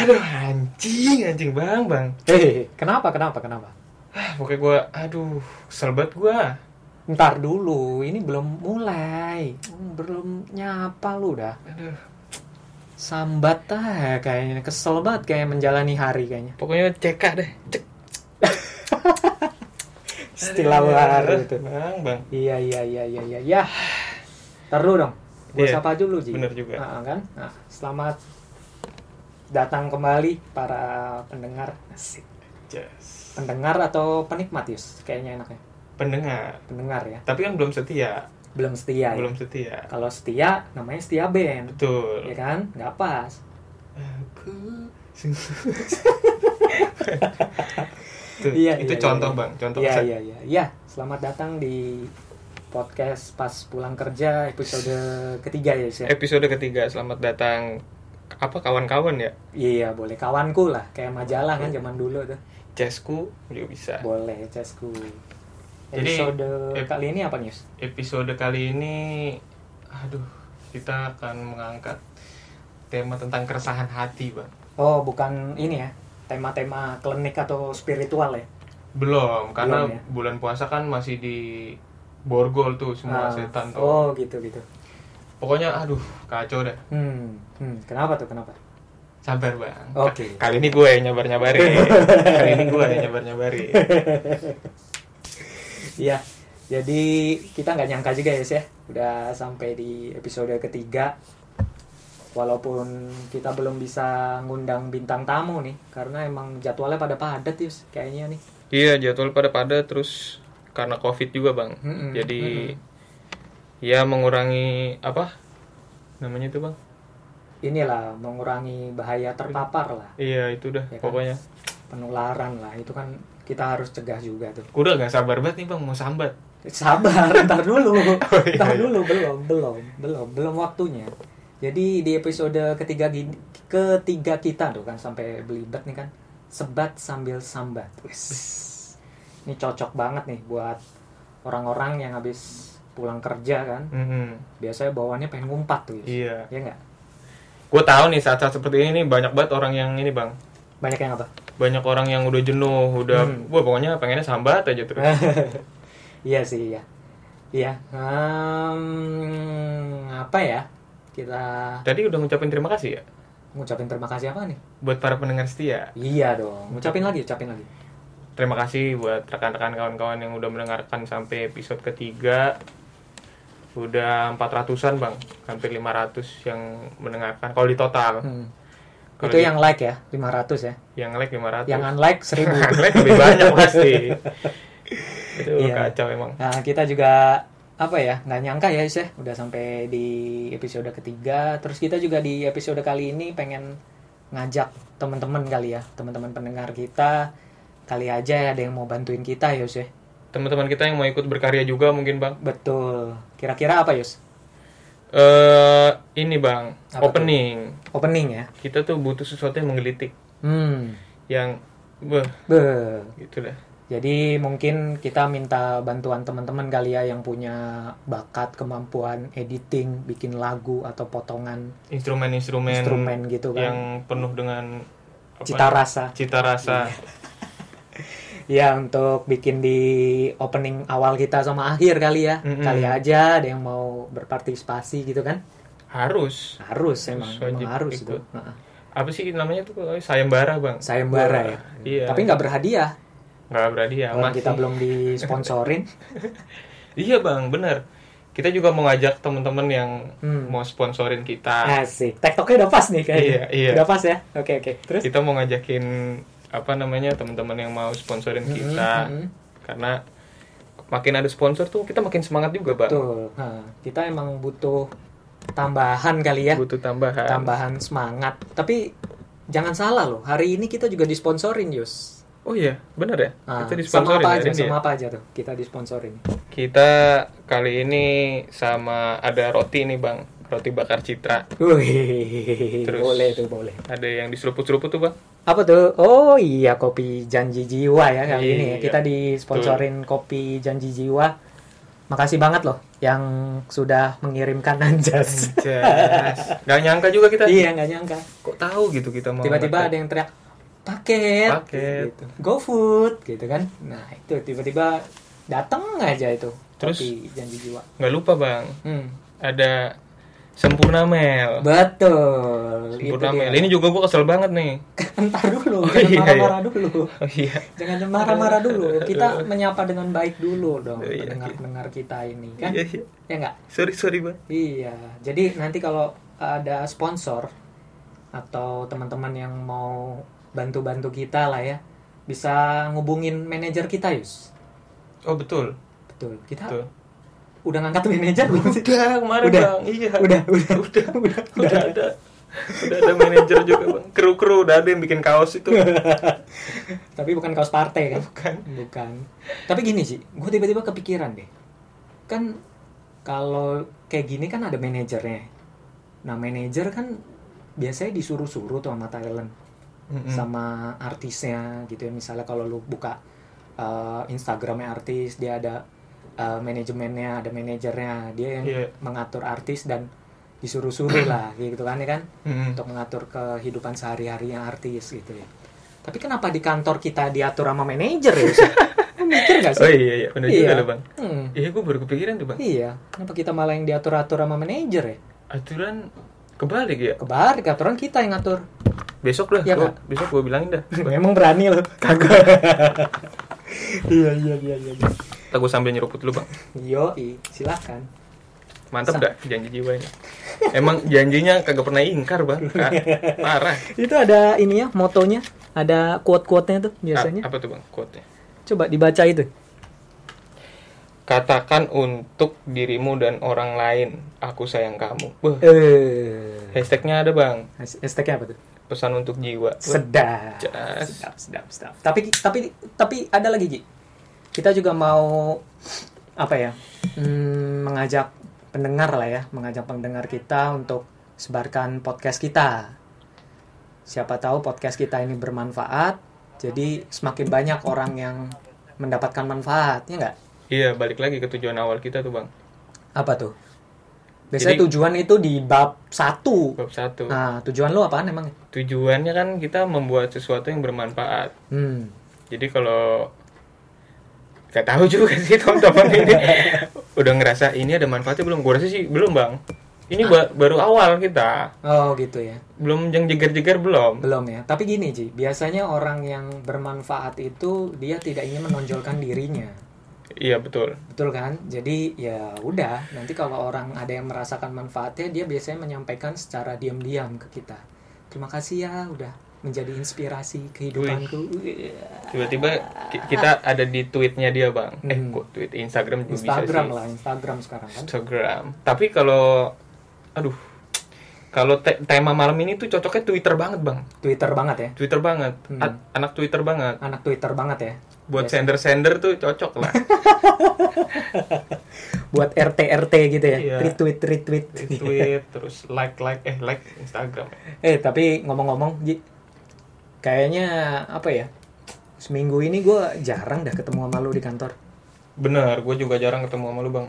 Aduh anjing, anjing bang, bang. Hei, kenapa, kenapa, kenapa? Ah, pokoknya gue, aduh, banget gue. Ntar dulu, ini belum mulai. Hmm, Belum nyapa lu dah. Aduh, Sambat ah kayaknya. Kesel banget kayak menjalani hari kayaknya. pokoknya CK deh, cek. Istilah baru itu. Bang, bang. Iya, iya, iya, iya, iya. Ya. Dong. Gue Iya, sapa dulu, Ji. bener juga. Nah, kan? Nah, selamat datang kembali para pendengar. Asik. Yes. Pendengar atau penikmat, Yus? Kayaknya enaknya. Pendengar. Pendengar ya. Tapi kan belum setia, Belum setia ya. belum setia. Kalau setia, namanya setia band. Betul. Ya kan? Nggak pas. Aku. Tuh, Iya, itu iya, contoh iya. bang, contoh Iya, iya, iya. Iya, selamat datang di podcast pas pulang kerja episode ketiga ya, Yus, ya. Episode ketiga, selamat datang apa kawan-kawan ya? Iya, boleh kawanku lah, kayak majalah kan zaman dulu tuh. Cesku juga bisa. Boleh, Cesku. Jadi, Episode ep- kali ini apa news? Episode kali ini, aduh, kita akan mengangkat tema tentang keresahan hati, bang. Oh, bukan ini ya, tema-tema klinik atau spiritual ya? Belum, karena Belum ya? bulan puasa kan masih di borgol tuh semua Ah, setan tuh. Oh, gitu gitu. Pokoknya, aduh, kacau deh. Hmm, hmm, kenapa tuh? Kenapa? Sabar bang. Oke. Kali ini gue yang nyabar nyabarin. Kali ini gue yang nyabar nyabarin. Iya, jadi kita nggak nyangka juga ya, Yus, ya, udah sampai di episode ketiga. Walaupun kita belum bisa ngundang bintang tamu nih, karena emang jadwalnya pada padat Yus, kayaknya nih. Iya jadwal pada pada terus karena covid juga bang. Mm-mm, Jadi ya mengurangi apa namanya itu bang? Inilah mengurangi bahaya terpapar lah, Iya itu dah Ya kan? pokoknya. penularan lah, itu kan kita harus cegah juga tuh. Udah gak sabar banget nih bang mau sambat. Sabar, ntar dulu. Oh, iya, ntar iya. dulu, belum, belum, belum, belum waktunya. Jadi di episode ketiga ketiga kita tuh kan sampai belibet nih kan. Sebat sambil sambat. Wis. Ini cocok banget nih buat orang-orang yang habis pulang kerja kan. Mm-mm. Biasanya bawaannya pengen ngumpat tuh. Iya. Ya enggak? Gue tahu nih saat-saat seperti ini nih banyak banget orang yang ini bang. Banyak yang apa? Banyak orang yang udah jenuh, udah, Hmm. wah pokoknya pengennya sambat aja terus. iya sih, iya. Iya. Hmm, apa ya? Kita Tadi udah ngucapin terima kasih ya ngucapin terima kasih apa nih? buat para pendengar setia. Iya dong. Ngucapin lagi, ucapin lagi. Terima kasih buat rekan-rekan kawan-kawan yang udah mendengarkan sampai episode ketiga. Udah 400-an bang, hampir 500 yang mendengarkan. Kalau di total, Hmm. Kalau Itu di- yang like ya, 500 ya. yang like 500. Yang unlike 1000. Yang like lebih banyak pasti. Itu Iya. kacau emang. Nah, kita juga apa ya nggak nyangka ya Is ya udah sampai di episode ketiga terus kita juga di episode kali ini pengen ngajak teman-teman kali ya teman-teman pendengar kita kali aja ada yang mau bantuin kita ya Yus ya Teman-teman kita yang mau ikut berkarya juga mungkin bang. betul kira-kira apa Yus eh ini bang, Apa tuh? opening. opening ya Kita tuh butuh sesuatu yang menggelitik, hmm yang beh, Beuh. gitu dah. Jadi mungkin kita minta bantuan teman-teman kali ya yang punya bakat, kemampuan editing, bikin lagu atau potongan Instrumen-instrumen instrumen gitu kan. yang penuh dengan apa Cita ya, rasa. cita rasa. Ya untuk bikin di opening awal kita sama akhir kali ya. Mm-mm. Kali aja ada yang mau berpartisipasi gitu kan. Harus. Harus emang, Harus emang harus itu. Heeh. Apa sih namanya tuh sayembara bang? Sayembara ya. Iya. Tapi nggak berhadiah. nggak. Orang masih. kita belum disponsorin. Iya bang, bener. Kita juga mau ngajak teman-teman yang Hmm. mau sponsorin kita. Asik. Tektoknya udah pas nih kayaknya. Iya, iya. Udah pas ya. Oke oke. Terus? Kita mau ngajakin apa namanya teman-teman yang mau sponsorin kita. mm-mm. Karena makin ada sponsor tuh kita makin semangat juga bang. Betul. Nah, kita emang butuh tambahan kali ya. Butuh tambahan. Tambahan semangat. Tapi jangan salah loh. Hari ini kita juga disponsorin, Yus. Oh iya, bener ya. Nah, kita sama disponsorin apa hari aja? ya? Sama apa aja tuh? Kita disponsorin. Kita kali ini sama ada roti nih bang, roti bakar citra. Wih, Terus- boleh tuh, boleh. Ada yang diseruput-seruput tuh bang. Apa tuh? Oh iya, kopi Janji Jiwa ya kali Iya, ini ya. Kita disponsorin kopi Janji Jiwa. makasih banget loh yang sudah mengirimkan anjas. Anjas. Gak nyangka juga kita. iya, nggak nyangka. Kok tahu gitu kita mau. Tiba-tiba ada yang teriak paket, Paket. gitu. GoFood, gitu kan. Nah itu tiba-tiba datang aja itu. Terus? Kopi janji jiwa. Nggak lupa bang. Hmm. Ada sempurna mel. Betul. Sempurna itu mel. dia. Ini juga gua kesel banget nih. Entar dulu, Oh, jangan iya, marah-marah dulu. Oh iya. Jangan marah-marah dulu. Kita menyapa dengan baik dulu dong Oh, iya, pendengar-pendengar kita ini kan. Iya, iya. Ya enggak? Sorry sorry bang. Iya. Jadi nanti kalau ada sponsor atau teman-teman yang mau bantu-bantu kita lah ya, bisa ngubungin manajer kita, Yus. Oh betul. Betul. Kita Betul. Udah ngangkat manajer belum sih? Udah kemarin Udah. bang. Iya. Udah, udah, udah. udah, Udah ada. Udah ada manajer juga bang. Kru-kru udah ada yang bikin kaos itu. Tapi bukan kaos partai kan? Bukan. Bukan. Tapi gini sih, gue tiba-tiba kepikiran deh. Kan kalau kayak gini kan ada manajernya. Nah manajer kan biasanya disuruh-suruh tuh sama talent, Mm-mm. sama artisnya gitu ya. Misalnya kalau lu buka uh, Instagramnya artis, dia ada uh, manajemennya, ada manajernya, dia yang Iya. mengatur artis dan disuruh-suruh lah gitu kan ya kan Mm-mm. untuk mengatur kehidupan sehari-harinya artis gitu ya. Tapi kenapa di kantor kita diatur sama manajer ya? Mikir gak sih? Oh iya iya benar juga Iya. loh bang. Hmm, Iya gue baru kepikiran tuh bang. iya. Kenapa kita malah yang diatur-atur sama manajer ya? Aturan kebalik ya. Kebalik, aturan kita yang ngatur. Besok dah. Iya, gua- besok gue bilangin dah. Memang berani loh. Kagak. iya, iya, iya, iya. Ntar gue sambil nyeruput dulu bang. Yo, silakan. Mantap Sa- dah janji jiwa ini. Emang janjinya kagak pernah ingkar bang. Parah. Itu ada ini ya, motonya. Ada quote-quote-nya tuh biasanya. A- apa tuh bang quote-nya? Coba dibaca itu. Katakan untuk dirimu dan orang lain, aku sayang kamu. Wah, Eh, hashtagnya ada bang. hashtagnya apa tuh? Pesan untuk jiwa. Sedap Jas. sedap sedap sedap tapi tapi tapi ada lagi Ji kita juga mau apa ya hmm, mengajak pendengar lah ya mengajak pendengar kita untuk sebarkan podcast kita siapa tahu podcast kita ini bermanfaat jadi semakin banyak orang yang mendapatkan manfaat ya nggak Iya, balik lagi ke tujuan awal kita tuh bang. apa tuh biasanya Jadi- tujuan itu di bab satu Bab satu. nah tujuan lu apaan emang Tujuannya kan kita membuat sesuatu yang bermanfaat. hmm Jadi kalau Gak tahu juga sih teman-teman ini udah ngerasa ini ada manfaatnya belum? Gue rasa sih belum bang. Ini ba- baru awal kita, oh gitu ya belum yang jeger-jeger belum. Belum ya. Tapi gini, Ji. Biasanya orang yang bermanfaat itu dia tidak ingin menonjolkan dirinya. Iya betul. Betul kan? Jadi ya udah, nanti kalau orang ada yang merasakan manfaatnya, dia biasanya menyampaikan secara diam-diam ke kita. Terima kasih ya udah menjadi inspirasi kehidupanku. Tiba-tiba ki- kita ada di tweetnya dia bang. Eh Hmm. kok tweet Instagram juga Instagram bisa sih. lah, Instagram sekarang kan. Instagram. Tapi kalau, aduh, kalau te- tema malam ini tuh cocoknya Twitter banget bang. Twitter banget ya. Twitter banget. Hmm. A- anak Twitter banget. Anak Twitter banget ya. Buat Biasa. sender-sender tuh cocok lah. Buat RT RT gitu ya. Iya. Retweet retweet. tweet terus like like eh like Instagram. Eh tapi ngomong-ngomong, Ji, kayaknya apa ya? Seminggu ini gue jarang dah ketemu sama lu di kantor. Bener, gue juga jarang ketemu sama lu bang.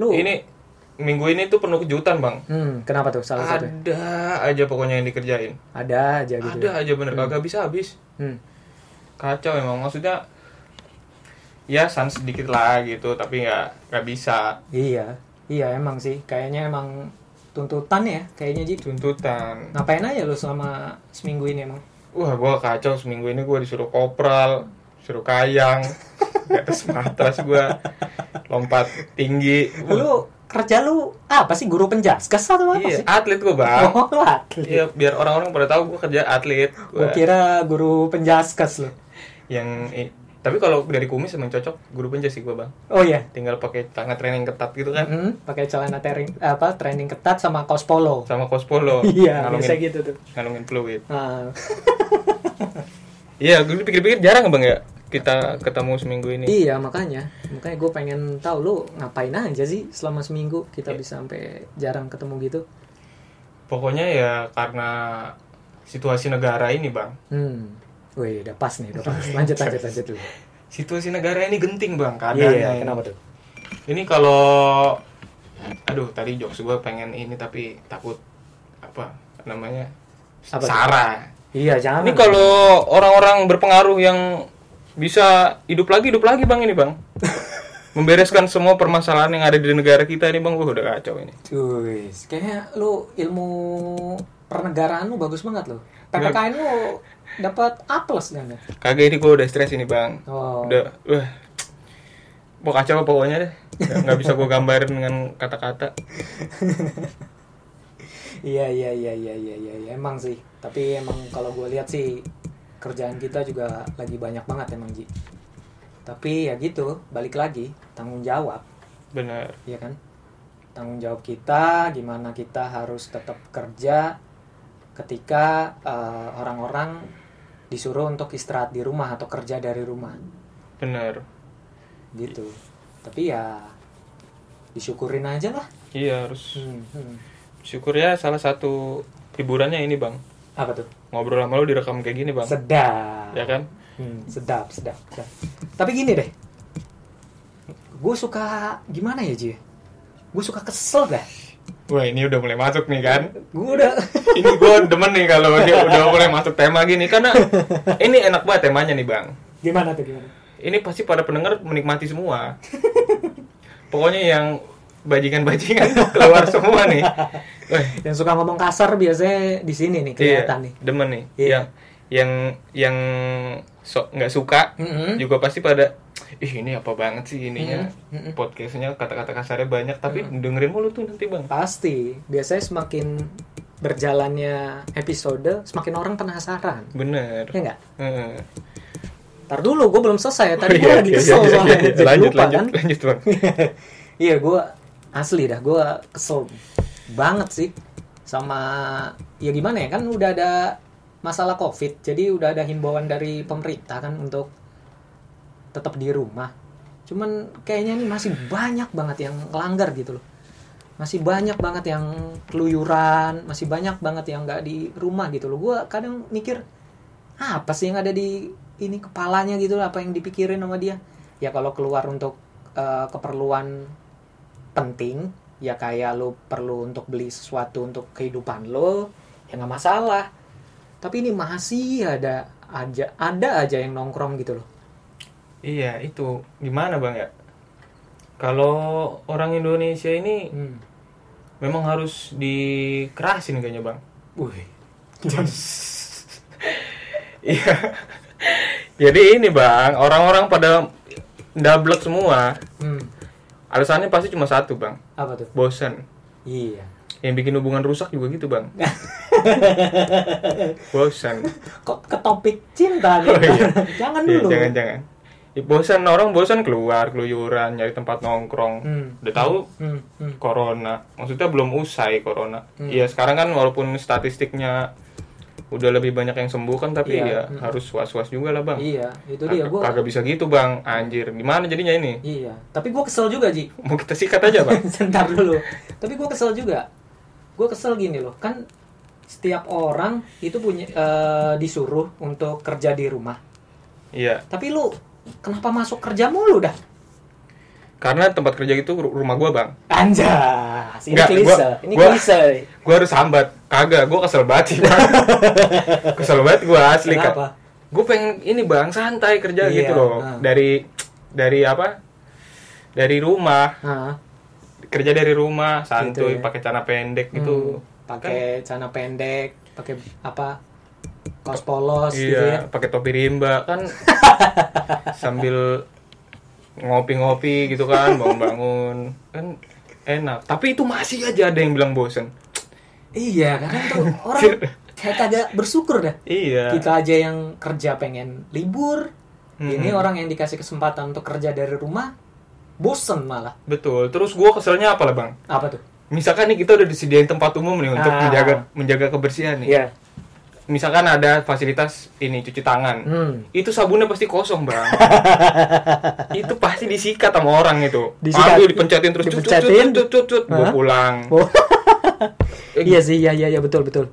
Lu Ini minggu ini tuh penuh kejutan bang. Hmm, kenapa tuh salah satu? Ada aja pokoknya yang dikerjain. Ada aja gitu. Ada aja bener, kagak bisa habis. Hmm. Kacau emang maksudnya. Ya sans sedikit lah gitu, tapi nggak nggak bisa Iya, iya emang sih. Kayaknya emang tuntutan ya, kayaknya Ji. tuntutan. Ngapain aja lu selama seminggu ini emang? Wah, gua kacau seminggu ini gua disuruh kopral, suruh kayang, di atas matras gua lompat tinggi. Lu kerja lu apa sih guru penjaskes atau apa iya, sih? atlet gua bang. Oh, lu atlet. Iya, biar orang-orang pada tahu gua kerja atlet. Gua Gua kira guru penjaskes lu. yang tapi kalau dari kumis emang cocok guru penjas sih gua bang. Oh iya. Tinggal pakai celana training ketat gitu kan, Mm, pakai celana training apa training ketat sama kaos polo. sama kos polo. Iya, ngalungin, biasa gitu tuh. ngalungin fluid. Ah, Iya, gue pikir-pikir jarang bang ya kita ketemu seminggu ini. iya makanya, makanya gue pengen tahu lu ngapain aja sih selama seminggu kita Iya. bisa sampai jarang ketemu gitu. Pokoknya ya karena situasi negara ini bang. Hmm. Wih, udah pas nih, udah pas. Lanjut, lanjut, lanjut dulu. Situasi negara ini genting bang keadaannya. Iya, ini. kenapa tuh? Ini kalau aduh tadi jokes gue pengen ini tapi takut apa namanya Apa? Sarah. Iya, jangan. Ini kalau orang-orang berpengaruh yang bisa hidup lagi hidup lagi bang ini bang. Membereskan semua permasalahan yang ada di negara kita ini bang, Wah, udah kacau ini. Wis, kayaknya lu ilmu pernegaraan lu bagus banget lu. PPKN lu dapat A plus kan? ya? Kagak ini gue udah stres ini bang. Oh. Udah, wah, mau kacau pokoknya deh. Nggak, bisa gue gambarin dengan kata-kata. Iya iya iya iya iya iya iya. emang sih. Tapi emang kalau gue lihat sih kerjaan kita juga lagi banyak banget emang Ji. Tapi ya gitu, balik lagi tanggung jawab, Bener. ya kan? Tanggung jawab kita gimana kita harus tetap kerja ketika eh, orang-orang disuruh untuk istirahat di rumah atau kerja dari rumah Bener. gitu. Tapi ya disyukurin aja lah. Iya harus Hmm, hmm. syukur ya salah satu hiburannya ini bang. Apa tuh? Ngobrol sama lu direkam kayak gini bang. Sedap. Ya kan? Hmm, sedap, sedap, sedap. Tapi gini deh, gue suka gimana ya Ji? Gue suka kesel dah. Wah ini udah mulai masuk nih kan. Gue udah, ini gue demen nih kalau dia udah mulai masuk tema gini karena ini enak banget temanya nih bang. gimana tuh gimana? Ini pasti para pendengar menikmati semua. Pokoknya yang bajingan-bajingan keluar semua nih. Yang suka ngomong kasar biasanya di sini nih kelihatan nih. demen nih. Iya. Yang yang yang so, nggak suka Mm-mm. juga pasti pada ih ini apa banget sih ininya Mm-mm, mm-mm. podcastnya kata-kata kasarnya banyak tapi dengerin mulu tuh nanti bang Pasti, biasanya semakin berjalannya episode, semakin orang penasaran. bener Ya nggak? Heeh. Ntar dulu, gue belum selesai. Tadi Oh, gue iya, lagi iya, kesel iya, soalnya. iya, iya. Jadi lanjut lupa lanjut kan? lanjut bang Iya, gue asli dah, gue kesel banget sih sama ya gimana ya kan udah ada masalah covid, jadi udah ada himbauan dari pemerintah kan untuk tetap di rumah. Cuman kayaknya ini masih banyak banget yang ngelanggar gitu loh. Masih banyak banget yang keluyuran, masih banyak banget yang nggak di rumah gitu loh. Gue kadang mikir apa sih yang ada di ini kepalanya gitu loh, apa yang dipikirin sama dia. Ya kalau keluar untuk eh, keperluan penting ya kayak lo perlu untuk beli sesuatu untuk kehidupan lo ya nggak masalah tapi ini masih ada aja ada aja yang nongkrong gitu loh iya itu gimana bang ya kalau orang Indonesia ini hmm. memang harus dikerasin kayaknya bang Wih. Iya. Jadi ini bang, orang-orang pada ndablek semua. Hmm. Alasannya pasti cuma satu bang, apa tuh bosan. iya Yang bikin hubungan rusak juga gitu bang. bosan. kok ke topik cinta nih Oh, iya. jangan Iya, dulu jangan-jangan. Ya, bosan orang bosan keluar, keluyuran, nyari tempat nongkrong. Hmm. Udah tahu Hmm, hmm. corona, maksudnya belum usai corona. Hmm. Iya sekarang kan walaupun statistiknya udah lebih banyak yang sembuh kan, tapi Iya, ya hmm. harus was-was juga lah bang. iya itu dia gue Kagak bisa gitu bang, anjir. Gimana jadinya ini? iya tapi gue kesel juga ji Mau kita sikat aja bang? Sebentar dulu. Tapi gue kesel juga. Gue kesel gini loh, kan setiap orang itu punya eh, disuruh untuk kerja di rumah. iya, Tapi lu kenapa masuk kerja mulu dah? karena tempat kerja itu ru- rumah gua bang. Anjas, ini Nggak, klise, gua- ini gua- klise. Gua harus sambat. Kagak, gua kesel banget sih bang. kesel banget gua asli kan. Kenapa? Gue pengen ini bang santai kerja Iya, gitu loh. nah. Dari dari apa? Dari rumah, Hah, kerja dari rumah, santuy, Gitu ya. pakai celana pendek gitu. hmm, pakai celana pendek, pakai apa? Kaos polos gitu ya. Iya, pakai topi rimba kan sambil ngopi-ngopi gitu kan, bangun-bangun kan enak. Tapi itu masih aja ada yang bilang bosen. Iya, kadang tuh orang kayak kagak bersyukur dah. Iya. Kita aja yang kerja pengen libur, Hmm. ini orang yang dikasih kesempatan untuk kerja dari rumah, bosen malah. Betul. Terus gua keselnya apa lah bang? Apa tuh? Misalkan nih kita udah disediain tempat umum nih untuk Ah. menjaga menjaga kebersihan nih. Iya. Misalkan ada fasilitas ini cuci tangan. Hmm. Itu sabunnya pasti kosong bang. itu pasti disikat sama orang itu. Disikat. Ambil dipencetin terus cut, cut, Dipencetin. cut, cut, cut, gua Hah? pulang. Oh. Eh, iya sih, iya iya iya betul betul.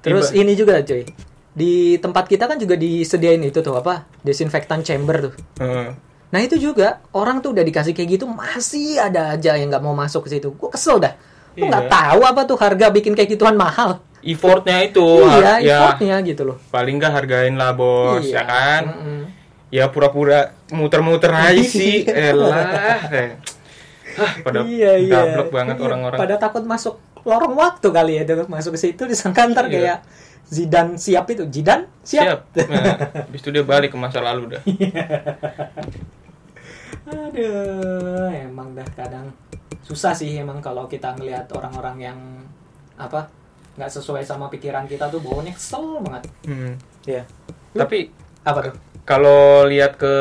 Terus Tiba- ini juga cuy. Di tempat kita kan juga disediain itu tuh apa? Desinfektan chamber tuh. Heeh. Nah itu juga orang tuh udah dikasih kayak gitu masih ada aja yang nggak mau masuk ke situ. Gue kesel dah. Lu nggak Iya. tahu apa tuh harga bikin kayak gituan mahal. Effortnya itu iya, ya effortnya gitu loh. paling nggak hargain lah bos Iya. ya kan. Mm-mm. Ya pura-pura muter-muter aja sih. Elah. eh. Hah, pada iya iya. banget Iya, orang-orang. Pada takut masuk lorong waktu kali ya masuk ke situ disangka ntar Iya. kayak Zidane siap itu. Zidane siap. Siap. Nah, habis itu dia balik ke masa lalu dah. Aduh, emang dah kadang susah sih emang kalau kita ngelihat orang-orang yang apa nggak sesuai sama pikiran kita tuh baunya kesel banget. Hmm. Iya. Tapi Apa tuh? kalau lihat ke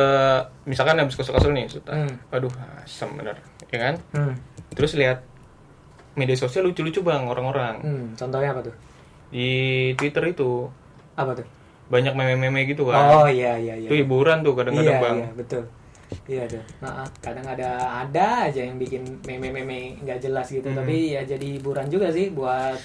misalkan habis kesel-kesel nih, Sultan. Hmm. Aduh, asem bener, ya kan? Hmm. Terus lihat media sosial lucu-lucu bang orang-orang Hmm, contohnya apa tuh? di Twitter itu Apa tuh? banyak meme-meme gitu kan. Oh iya iya iya. Itu hiburan tuh kadang-kadang iya, bang. Iya, betul. Iya tuh. Nah, kadang ada ada aja yang bikin meme-meme nggak jelas gitu, Hmm. tapi ya jadi hiburan juga sih buat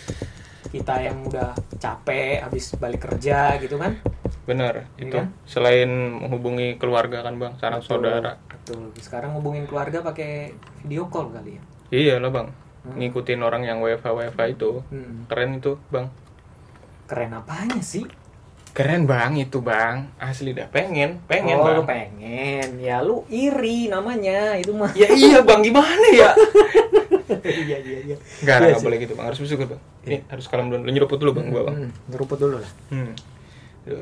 kita yang udah capek habis balik kerja gitu kan. Bener, Iya itu kan? selain menghubungi keluarga kan bang, sanak Betul, saudara. Betul. Sekarang hubungin keluarga pakai video call kali ya. Iya lah bang, Hmm. ngikutin orang yang WFH WFH itu Hmm. keren itu bang. Keren apanya sih? Keren bang itu bang, asli dah pengen, pengen oh, bang. lu pengen. Ya lu iri namanya. Itu mah. Ya iya bang, gimana ya? iya iya iya. Enggak, Iya enggak sih. boleh gitu bang, harus bersyukur bang. Ini harus kalem dulu, lu nyeruput dulu bang, gua bang. Hmm, ngeruput dulu lah. Hmm.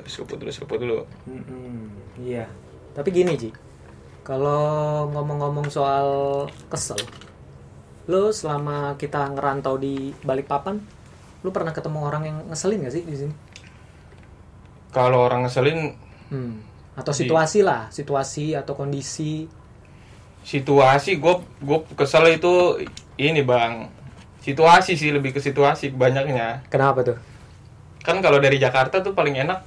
Seruput dulu, seruput dulu. Mm-mm, iya. Tapi gini Ji, kalau ngomong-ngomong soal kesel, lo selama kita ngerantau di Balikpapan, lo pernah ketemu orang yang ngeselin gak sih di sini? Kalau orang ngeselin, Hmm. Atau Di- situasi lah, situasi atau kondisi. situasi gue gue kesel itu ini bang situasi sih lebih ke situasi banyaknya Kenapa tuh? kan kalau dari Jakarta tuh paling enak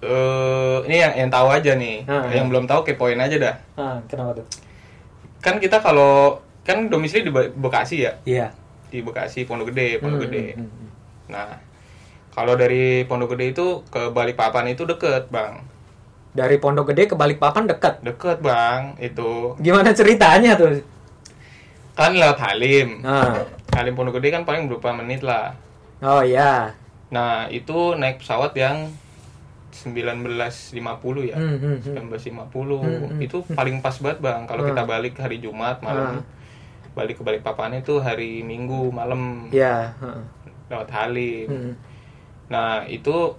eh ini yang yang tahu aja nih Ah, yang belum tahu kepoin aja dah Ah, kenapa tuh? kan kita kalau kan domisili di Be- Bekasi ya Iya. di Bekasi Pondok Gede Pondok Hmm, Gede hmm, hmm. nah kalau dari Pondok Gede itu ke Balikpapan itu deket bang Dari Pondok Gede ke Balikpapan dekat. deket bang itu Gimana ceritanya tuh? kan lewat Halim Ah. Halim Pondok Gede kan paling beberapa menit lah Oh iya. Nah, itu naik pesawat yang 1950 ya. Hmm, hmm, hmm. 1950. Hmm, hmm. Itu paling pas banget, Bang. Kalau Hmm. kita balik hari Jumat malam. Hmm. Balik ke Balikpapan itu hari Minggu malam Iya. heeh. lewat Halim. Hmm. Nah, itu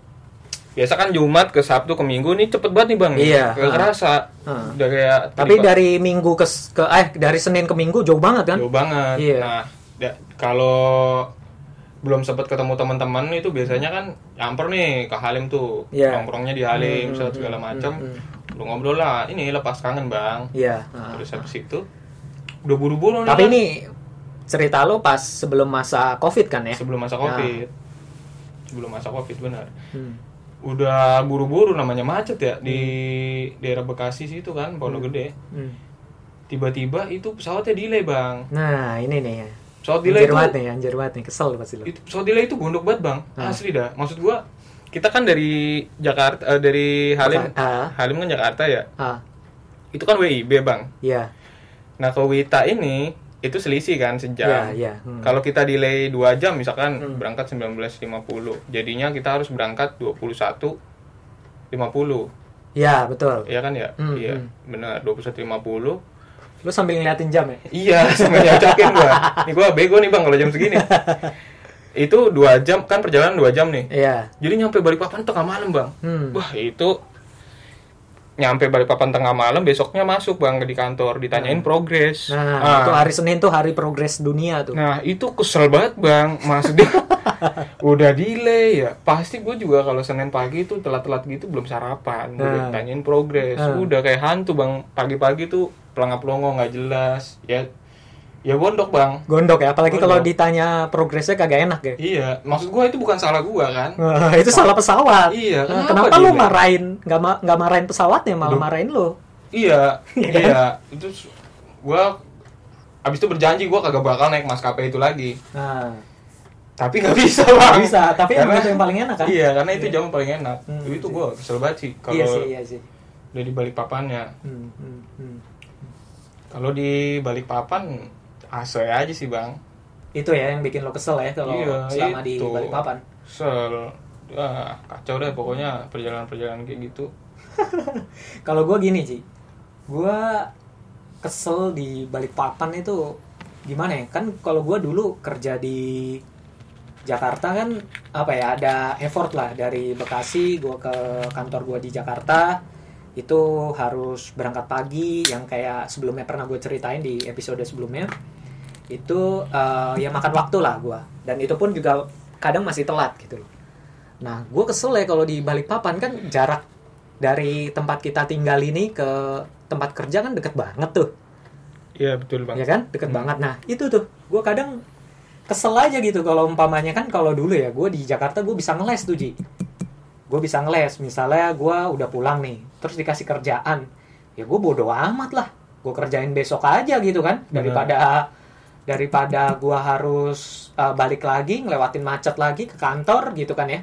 biasa kan Jumat ke Sabtu ke Minggu nih cepet banget nih, Bang. Iya. Gak Hmm. kerasa. Hmm. Udah kayak Tapi dari minggu ke ke eh dari Senin ke Minggu jauh banget kan? jauh banget. Iya. Nah, da- kalau belum sempat ketemu teman-teman itu biasanya kan nyamper nih ke Halim tuh Iya. nongkrongnya di Halim Hmm, set segala hmm, macam hmm, lu ngobrol lah ini lepas kangen bang Iya. heeh. terus habis itu udah buru-buru nih Tapi kan, ini cerita lo pas sebelum masa Covid kan ya? sebelum masa covid sebelum masa covid benar Hmm. udah buru-buru namanya macet ya di daerah Bekasi situ kan Pondok Gede Hmm. tiba-tiba itu pesawatnya delay bang Nah, ini nih ya. pesawat delay Anjir itu banget nih, anjir banget nih, kesel pasti lo. itu pesawat delay itu gondok banget bang Hmm. asli dah maksud gua kita kan dari Jakarta eh, dari Halim Ah, Halim kan Jakarta ya ah, itu kan WIB bang iya. nah ke Wita ini itu selisih kan sejam Iya, iya. Hmm. kalau kita delay 2 jam misalkan Hmm. berangkat 19.50 jadinya kita harus berangkat 21.50 Iya, betul. iya kan ya Hmm, iya hmm. benar 21.50 Lo sambil ngeliatin jam ya? iya sampai nyocokin gua nih gua bego nih bang kalau jam segini itu dua jam kan perjalanan dua jam nih Iya. jadi nyampe Balikpapan tengah malam bang Hmm. Wah itu nyampe Balikpapan tengah malam besoknya masuk bang di kantor ditanyain progres. Nah, Ah, itu hari Senin tuh hari progres dunia tuh. nah itu kesel banget bang, maksudnya udah delay ya. Pasti gue juga kalau Senin pagi itu telat-telat gitu belum sarapan, Nah. udah ditanyain progres. Nah. Udah kayak hantu bang, pagi-pagi tuh pelangap-pelongo nggak jelas. Ya ya gondok bang. Gondok ya, apalagi kalau ditanya progresnya kagak enak ya. Iya, maksud gue itu bukan salah gue kan. Wah, itu salah pesawat. Iya, Nah, kenapa kenapa lo delay? marahin nggak ma- nggak marahin pesawatnya malah Loh. marahin lo? Iya, Iya kan? iya. Itu gua abis itu berjanji gua kagak bakal naik maskapai itu lagi. Nah, Tapi nggak bisa bang. bisa. Tapi Karena- itu yang paling enak kan? Iya, karena itu jam paling enak. Hmm, itu gua kesel banget sih Iya kalau sih, iya sih. udah di balik papannya Hmm, hmm, hmm. kalau di balik papan asoy aja sih bang Itu ya yang bikin lo kesel ya kalau Iya, selama di itu. Balikpapan. sel ah, kacau deh pokoknya perjalanan-perjalanan kayak gitu Kalau gue gini Ci, gue kesel di Balikpapan itu gimana ya? Kan kalau gue dulu kerja di Jakarta kan apa ya ada effort lah dari Bekasi gue ke kantor gue di Jakarta itu harus berangkat pagi yang kayak sebelumnya pernah gue ceritain di episode sebelumnya itu eh, ya makan waktu lah gue dan itu pun juga kadang masih telat gitu loh. Nah gue kesel ya kalau di Balikpapan kan jarak dari tempat kita tinggal ini ke tempat kerja kan deket banget tuh. Iya betul bang ya kan? Deket Hmm. banget. Nah itu tuh. Gue kadang kesel aja gitu kalau umpamanya kan kalau dulu ya gue di Jakarta gue bisa ngeles tuh Ji. Gue bisa ngeles. Misalnya gue udah pulang nih terus dikasih kerjaan. Ya gue bodo amat lah. Gue kerjain besok aja gitu kan daripada daripada gue harus uh, balik lagi ngelewatin macet lagi ke kantor gitu kan ya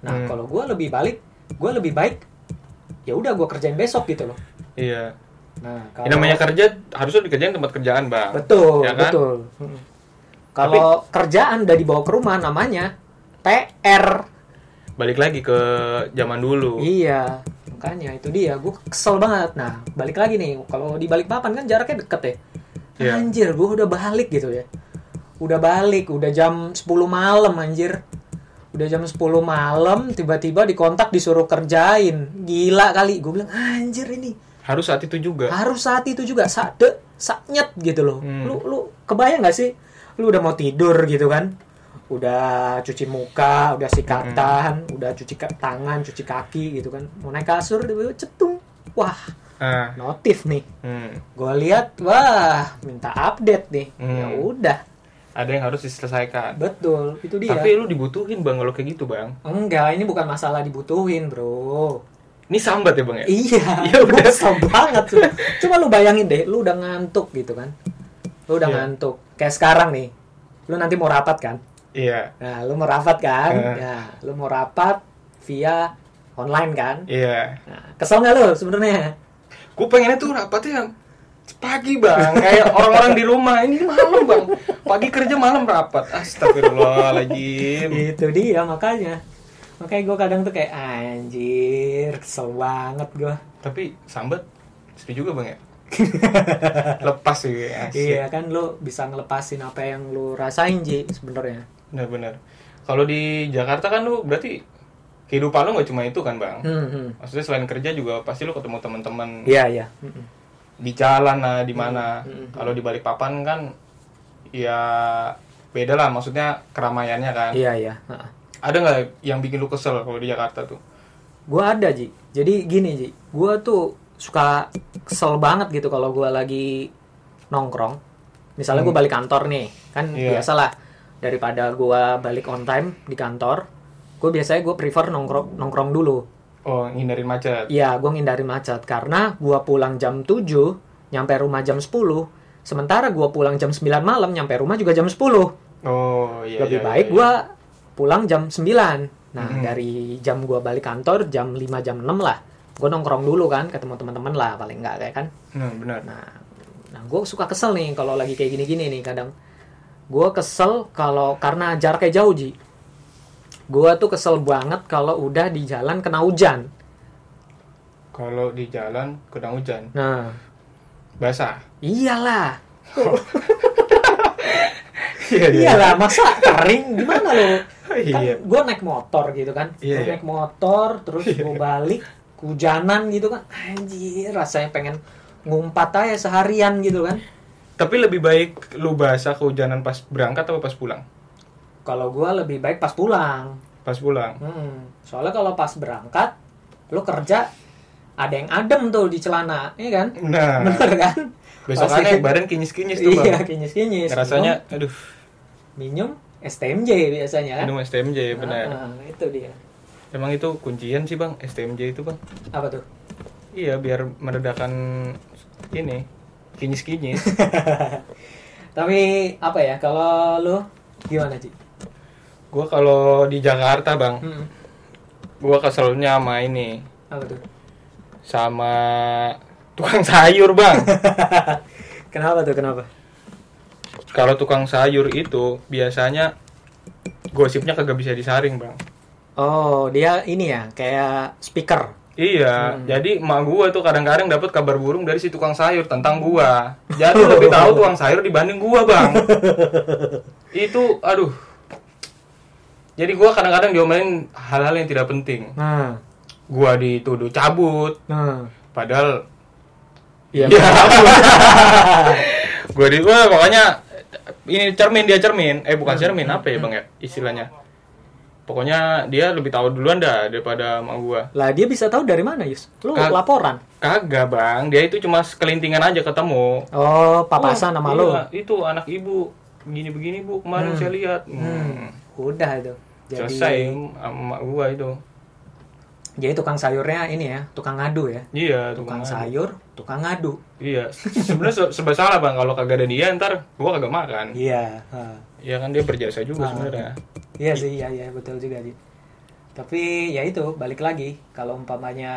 nah Hmm. kalau gue lebih balik gue lebih baik ya udah gue kerjain besok gitu loh iya nah Ini namanya kerja harusnya dikerjain tempat kerjaan bang Betul, Ya kan? betul. Mm. Kalau kerjaan udah dibawa ke rumah namanya PR. balik lagi ke zaman dulu Iya, makanya itu dia. Gue kesel banget. Nah, balik lagi nih. Kalau di balik papan kan jaraknya deket ya. Iya. Anjir, gue udah balik gitu ya. Udah balik, udah jam 10 malam anjir. Udah jam 10 malam, tiba-tiba dikontak disuruh kerjain. Gila kali. Gue bilang, anjir ini. harus saat itu juga harus saat itu juga sade saknyet gitu loh Hmm. lu lu kebayang nggak sih lu udah mau tidur gitu kan udah cuci muka udah sikatan Hmm. udah cuci tangan cuci kaki gitu kan mau naik kasur tiba-tiba cetung wah ah notif nih hmm. gue lihat wah minta update nih Hmm. ya udah ada yang harus diselesaikan betul itu dia tapi lu dibutuhin bang kalau kayak gitu bang enggak ini bukan masalah dibutuhin bro ini sambat ya bang ya Iya, Ya udah. kesel banget sudah. Coba lu bayangin deh, lu udah ngantuk gitu kan. Lu udah Iya. ngantuk. Kayak sekarang nih. Lu nanti mau rapat kan? iya Nah, lu mau rapat kan? Eh. Ya, lu mau rapat via online kan? iya Nah, kesel nggak lu sebenarnya? Gue pengennya tuh rapatnya pagi bang. Kayak orang-orang di rumah. Ini malam bang. Pagi kerja malam rapat. Astagfirullahaladzim. Itu dia makanya. Makanya gue kadang tuh kayak anjir, kesel banget gue. tapi sambat sepi juga bang ya? Lepas sih asik. Iya kan lu bisa ngelepasin apa yang lu rasain Ji sebenarnya. benar-benar. Kalau di Jakarta kan lu berarti kehidupan lu nggak cuma itu kan bang Hmm, hmm. maksudnya selain kerja juga pasti lu ketemu teman-teman Iya, iya. Di jalan lah di mana Hmm, hmm, hmm. kalau di Balikpapan kan ya beda lah maksudnya keramaiannya kan Iya, iya. Ada nggak yang bikin lu kesel kalau di Jakarta tuh Gue ada Ji. Jadi gini Ji, gue tuh suka kesel banget gitu kalau gue lagi nongkrong. Misalnya gue Hmm. balik kantor nih, kan Iya. biasalah daripada gue balik on time di kantor, gue biasanya gue prefer nongkrong nongkrong dulu. oh ngindarin macet Iya, gue ngindari macet karena gue pulang jam 7, nyampe rumah jam 10. Sementara gue pulang jam 9 malam, nyampe rumah juga jam 10. oh iya Lebih iya, baik iya, gue pulang jam 9. Nah, Mhm. dari jam gue balik kantor jam 5 jam 6 lah. Gue nongkrong dulu kan, ketemu teman-teman lah paling enggak kayak kan. nah benar Nah, nah gue suka kesel nih kalau lagi kayak gini-gini nih kadang. Gue kesel kalau karena jaraknya jauh Ji. Gue tuh kesel banget kalau udah di jalan kena hujan. kalau di jalan kena hujan Nah, basah iyalah. iya Iyalah, masa kering gimana lo? Kan iya gue naik motor gitu kan. Iya, Gua iya. naik motor terus gue balik hujanan gitu kan. Anjir, rasanya pengen ngumpat aja seharian gitu kan. tapi lebih baik lu basah kehujanan pas berangkat atau pas pulang Kalau gue lebih baik pas pulang. pas pulang Hmm, soalnya kalau pas berangkat lo kerja ada yang adem tuh di celana, iya kan? nah Bener kan? besokannya badan kinyis-kinyis tuh Iya, bang kinyis-kinyis. rasanya aduh minum, STMJ biasanya kan? minum STMJ benar Ah, itu dia. emang itu kuncian sih bang STMJ itu bang Apa tuh? iya biar meredakan ini kinyis-kinyis Tapi apa ya kalau lo gimana sih? Gua kalau di Jakarta bang Hmm, gua keselnya sama ini apa tuh? sama tukang sayur bang Kenapa tuh? Kenapa? kalau tukang sayur itu biasanya gosipnya kagak bisa disaring bang Oh, dia ini ya, kayak speaker. Iya, Hmm. jadi emak gua tuh kadang-kadang dapat kabar burung dari si tukang sayur tentang gua. Jadi lebih tahu tukang sayur dibanding gua, Bang. Itu aduh. Jadi gua kadang-kadang diomelin hal-hal yang tidak penting. Nah, Gua dituduh cabut, nah. padahal Iya. ya, gua di gua pokoknya ini cermin dia cermin. Eh bukan cermin apa ya, Bang ya istilahnya. Pokoknya dia lebih tahu duluan dah daripada emak gua. Lah dia bisa tahu dari mana, Yus? Lu Kag- laporan. Kagak bang, dia itu cuma sekelintingan aja ketemu. Oh, papasan Oh, sama iya, lu. Itu anak ibu begini-begini bu kemarin Hmm. saya lihat. Hmm. Hmm. Udah itu. Jadi Selesai sama gua itu. jadi tukang sayurnya ini ya, tukang ngadu ya. Iya, Tukang tukang sayur, tukang ngadu. Iya, sebenarnya se- serba salah bang kalau kagak ada dia ntar gua kagak makan. Iya. ha. Iya kan dia berjasa juga sebenarnya. Iya sih, iya iya betul juga sih. Tapi ya itu balik lagi kalau umpamanya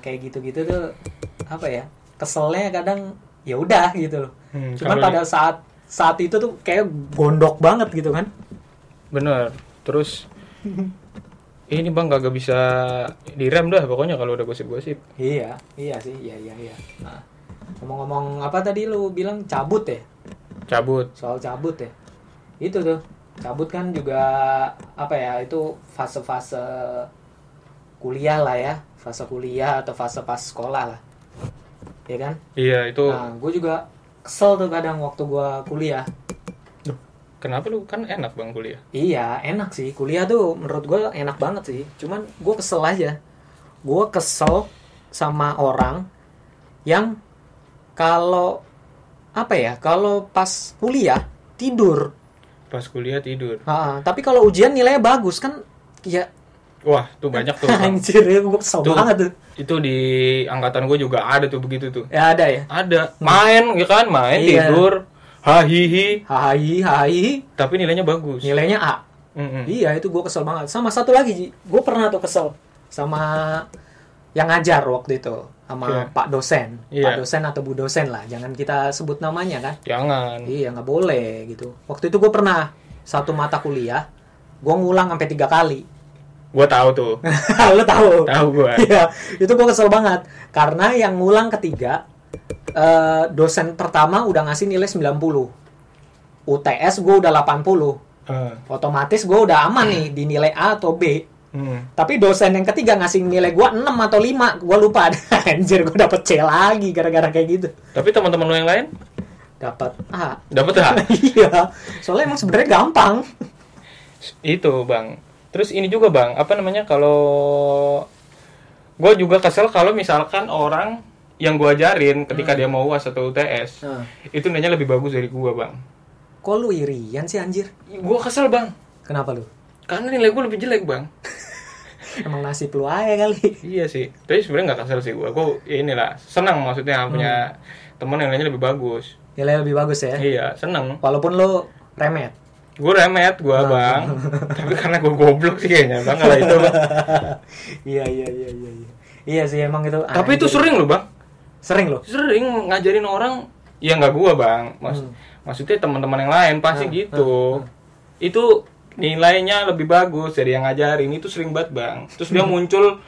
kayak gitu-gitu tuh apa ya? Keselnya kadang ya udah gitu loh. Hmm, Cuman pada saat saat itu tuh kayak gondok banget gitu kan. Bener. Terus ini bang kagak bisa direm dah pokoknya kalau udah gosip-gosip. Iya, iya sih, iya iya iya. Nah, ngomong-ngomong apa tadi lu bilang cabut ya? Cabut. Soal cabut ya. Itu tuh. Cabut kan juga apa ya? Itu fase-fase kuliah lah ya. Fase kuliah atau fase pas sekolah lah. Ya kan? Iya itu. Nah, gue juga kesel tuh kadang waktu gua kuliah. Kenapa lu kan enak bang kuliah? Iya, enak sih. Kuliah tuh menurut gue enak banget sih. Cuman gue kesel aja. Gue kesel sama orang yang kalau apa ya? Kalau pas kuliah tidur. Pas kuliah tidur. Ha, tapi kalau ujian nilainya bagus kan? Ya Wah tuh banyak tuh. Anjir ya gue kesel Tuh. banget tuh. itu di angkatan gue juga ada tuh begitu tuh Ya ada ya. ada main ya kan main Iya. tidur hahihi Hai hai tapi nilainya bagus nilainya A. Mm-mm. Iya itu gue kesel banget. Sama satu lagi Ji, gue pernah tuh kesel sama yang ngajar waktu itu sama Iya. Pak dosen, Iya. Pak dosen atau Bu dosen lah, jangan kita sebut namanya kan. jangan Iya nggak boleh gitu. Waktu itu gue pernah satu mata kuliah, gue ngulang sampai tiga kali. gue tahu tuh Lo tahu? tahu gue Iya, itu gue kesel banget karena yang ngulang ketiga eh, dosen pertama udah ngasih nilai 90. UTS gue udah 80. Eh, Otomatis gue udah aman nih di nilai A atau B. hmm. Tapi dosen yang ketiga ngasih nilai gua 6 atau 5, gua lupa. Anjir, gua dapet C lagi gara-gara kayak gitu. tapi teman-teman lu yang lain Dapat A. dapat ya iya. Soalnya emang sebenarnya gampang. itu bang terus ini juga bang apa namanya kalau gue juga kesel kalau misalkan orang yang gue ajarin ketika dia mau uas atau UTS Nah, itu nilainya lebih bagus dari gue bang kok lu irian sih anjir? gue kesel bang Kenapa lu? karena nilai gue lebih jelek bang Emang nasib lu aja kali. Iya sih, tapi sebenarnya nggak kesel sih gua. Gua ya inilah senang maksudnya punya teman yang lainnya lebih bagus. Nilai lebih bagus ya. Iya, seneng. Walaupun lu remet. Gue remet gua Nah. bang, tapi karena gua goblok sih kayaknya bang kalau itu. Bang. iya, iya, iya, iya, iya. Iya sih emang itu. tapi itu sering loh bang, Sering lu. sering ngajarin orang. Ya nggak gua bang, Mas, Hmm. maksudnya teman-teman yang lain pasti Hmm, gitu. Itu nilainya lebih bagus dari yang ngajarin itu sering banget bang. Terus dia muncul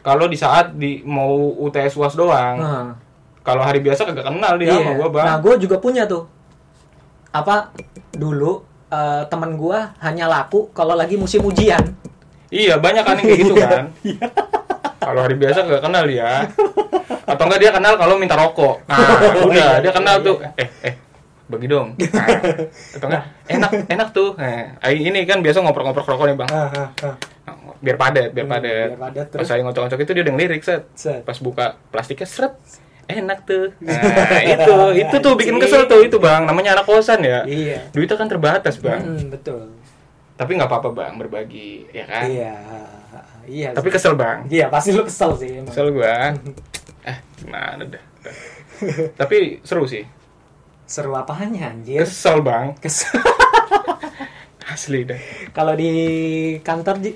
kalau di saat di mau UTS uas doang. Nah, Kalau hari biasa kagak kenal dia sama gua bang. Nah, gue juga punya tuh. Apa dulu eh, temen gua hanya laku kalau lagi musim ujian. Iya banyak kan yang kayak gitu Iya. kan. kalau hari biasa nggak kenal dia. Atau enggak dia kenal kalau minta rokok. Nah udah dia kenal tuh. Eh eh bagi dong. Nah, atau enggak enak enak tuh. Nah, ini kan biasa ngoprek-ngoprek rokok nih bang. Ah, ah, ah. Biar padat biar Hmm, padat. Pas saya ngocok-ngocok itu dia udah ngelirik set. Set. Pas buka plastiknya seret. Enak tuh. Nah itu itu tuh bikin kesel tuh itu bang. Namanya anak kosan ya. Iya. Duitnya kan terbatas bang. Hmm, betul. Tapi nggak apa-apa bang berbagi ya kan. Iya. Iya. Tapi kesel bang. Iya, pasti lu kesel sih emang. Kesel gua. eh, gimana dah. Tapi seru sih. Seru apanya anjir? Kesel, Bang. Kesel. Asli dah. Kalau di kantor Ji.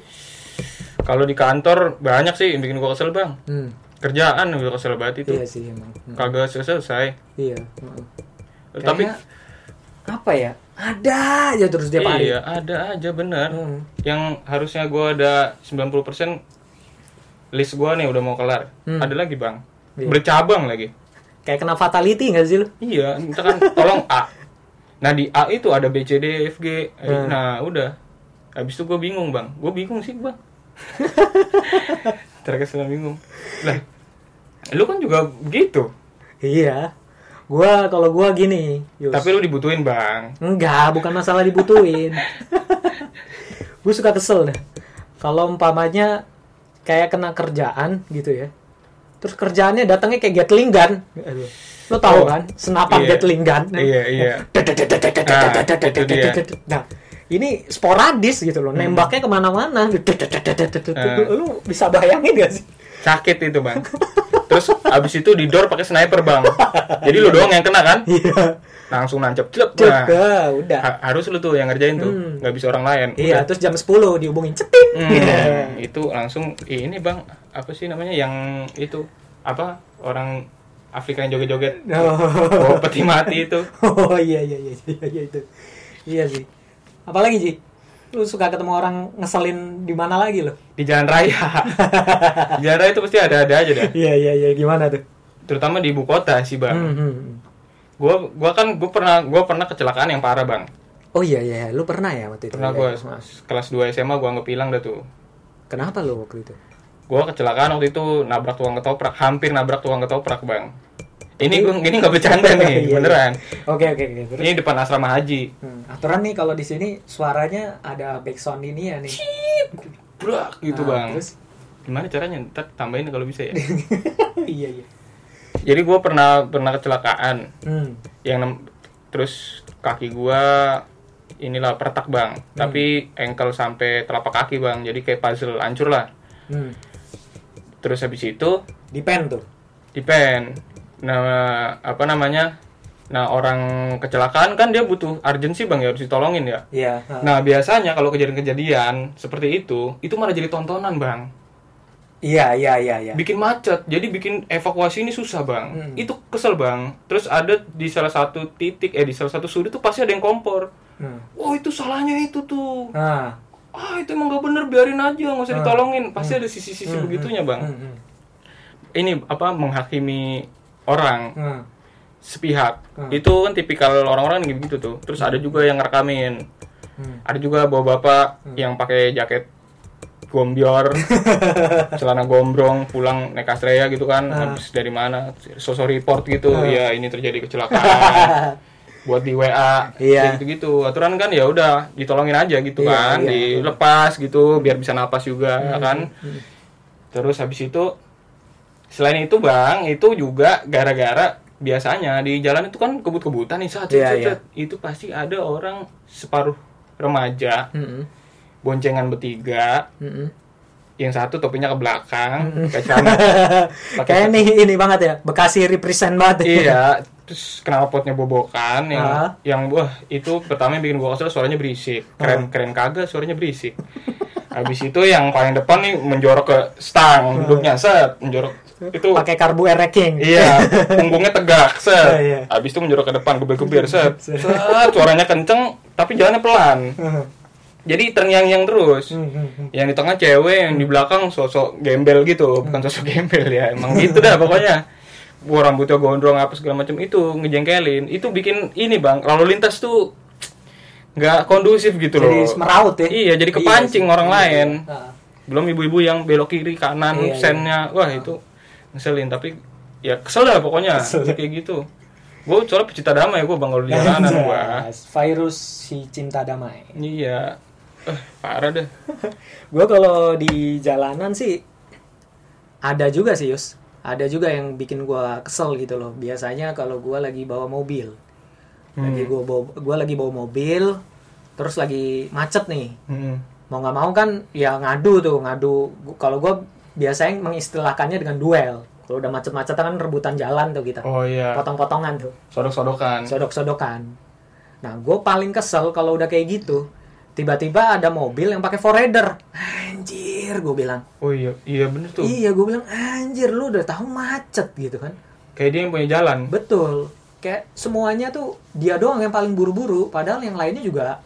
Kalau di kantor banyak sih yang bikin gua kesel, Bang. Hmm. kerjaan udah kesel banget itu Iya sih emang. Hmm. kagak selesai Iya. heeh. tapi Kayaknya, apa ya? Ada aja terus dia hari. iya ada aja bener Hmm. yang harusnya gua ada 90% list gua nih udah mau kelar Hmm. ada lagi bang Iya. bercabang lagi Kayak kena fatality nggak sih lu? iya misalkan tolong A nah di A itu ada B C D F G Hmm. nah udah habis itu gua bingung bang gua bingung sih bang terkesan bingung lah lu kan juga begitu Iya. Gua kalau gua gini, Yus. tapi lu dibutuhin bang Enggak, bukan masalah dibutuhin. gue suka kesel dah. Kalau umpamanya kayak kena kerjaan gitu ya. Terus kerjaannya datangnya kayak Gatling gun. Aduh. Lo tahu Oh, kan? Senapan iya. Gatling gun. Iya, iya. Nah. Nah, ini sporadis gitu loh. Nembaknya ke mana-mana. Eh. Lu bisa bayangin gak sih? sakit itu bang terus abis itu didor pakai sniper bang jadi lu doang yang kena kan Iya. Langsung nancep cep Cek, nah, ah, udah. ha- harus lu tuh yang ngerjain tuh Hmm. nggak bisa orang lain Iya, Udah. terus jam 10 dihubungin cetit. Hmm, itu langsung "Ih, ini bang apa sih namanya yang itu apa orang Afrika yang joget-joget bawa peti mati itu Oh iya iya iya iya, iya itu. Iya sih. Apalagi Ji? Lu suka ketemu orang ngeselin di mana lagi lo? di jalan raya di jalan raya itu pasti ada-ada aja dah Iya iya iya gimana tuh? terutama di ibu kota sih bang Hmm, hmm, gua gua kan gua pernah gua pernah kecelakaan yang parah bang Oh iya iya, lu pernah ya waktu itu? pernah Iya, gua iya. kelas 2 SMA gua anggap hilang dah tuh Kenapa lu waktu itu? gua kecelakaan waktu itu nabrak tukang ketoprak hampir nabrak tukang ketoprak bang ini gua ini nggak bercanda Iya, nih iya. beneran Oke oke oke. Ini depan asrama haji Hmm, aturan nih kalau di sini suaranya ada backsound ini ya nih. brak gitu Nah, bang Terus gimana caranya ntar tambahin kalau bisa ya iya iya. Jadi gua pernah pernah kecelakaan Hmm. yang terus kaki gua inilah pertak bang Hmm. tapi ankle sampai telapak kaki bang jadi kayak puzzle hancur lah Hmm. terus habis itu Di pen tuh. di pen nah apa namanya nah orang kecelakaan kan dia butuh urgensi bang ya harus ditolongin ya Iya. ah. nah biasanya kalau kejadian-kejadian seperti itu itu malah jadi tontonan bang Iya iya iya iya. bikin macet jadi bikin evakuasi ini susah bang Hmm. itu kesel bang terus ada di salah satu titik eh di salah satu sudut tuh pasti ada yang kompor Hmm. oh itu salahnya itu tuh Nah. ah itu emang gak bener biarin aja nggak usah Hmm. ditolongin pasti ada sisi-sisi Hmm, begitunya hmm, bang hmm, hmm. ini apa menghakimi orang Hmm. sepihak Hmm. itu kan tipikal orang-orang yang begitu tuh terus ada juga yang ngerekamin Hmm. ada juga bawa bapak yang pakai jaket gombior celana gombrong pulang naik Astrea gitu kan Ah. habis dari mana sosok report gitu Ah. ya ini terjadi kecelakaan buat di WA Iya. gitu gitu aturan kan ya udah ditolongin aja gitu Iya, kan iya. dilepas gitu biar bisa napas juga kan Hmm. terus habis itu selain itu bang itu juga gara-gara biasanya di jalan itu kan kebut-kebutan nih saat Iya, iya. itu pasti ada orang separuh remaja Hmm. Boncengan bertiga Hmm. yang satu topinya ke belakang pakai celana Kayak ini ini banget ya, Bekasi represent banget. ya. iya terus knalpotnya bobokan yang Ah. yang wah itu pertama yang bikin gua kesel suaranya berisik keren keren kagak suaranya berisik habis itu yang paling depan nih menjorok ke stang duduknya set menjorok itu Pakai karbu ereking. iya punggungnya tegak set Oh, iya. habis itu menjorok ke depan gebir-gebir set set suaranya kenceng tapi jalannya pelan jadi terngiang-ngiang terus. Hmm, hmm, hmm. yang di tengah cewek yang di belakang sosok gembel gitu. Bukan sosok gembel ya emang gitu dah pokoknya. Wah, rambutnya gondrong apa segala macam itu ngejengkelin. Itu bikin ini bang lalu lintas tuh nggak kondusif gitu Jadi loh. semeraut ya. iya jadi kepancing sih. orang Iya, lain. Iya. Belum ibu-ibu yang belok kiri kanan Iya, iya. sennya. Wah itu ngeselin. Tapi ya kesel lah pokoknya. Kesel. kayak gitu. Gue soalnya pecinta damai gue bang kalau di jalanan gue Virus si cinta damai. iya eh parah deh Gue kalau di jalanan sih ada juga sih Yus. Ada juga yang bikin gua kesel gitu loh. Biasanya kalau gua lagi bawa mobil, lagi Hmm. gua bawa, gua lagi bawa mobil, terus lagi macet nih. Hmm. Mau nggak mau kan ya ngadu tuh ngadu. Kalau gua biasanya mengistilahkannya dengan duel. Kalau udah macet-macetan kan rebutan jalan tuh kita. oh iya Potong-potongan tuh. sodok-sodokan sodok-sodokan. Nah, gue paling kesel kalau udah kayak gitu. Tiba-tiba ada mobil yang pakai forerunner. Anjir, gue bilang. Oh iya iya bener tuh. Iya gue bilang anjir lu udah tahu macet gitu kan. Kayak dia yang punya jalan. Betul. Kayak semuanya tuh dia doang yang paling buru-buru padahal yang lainnya juga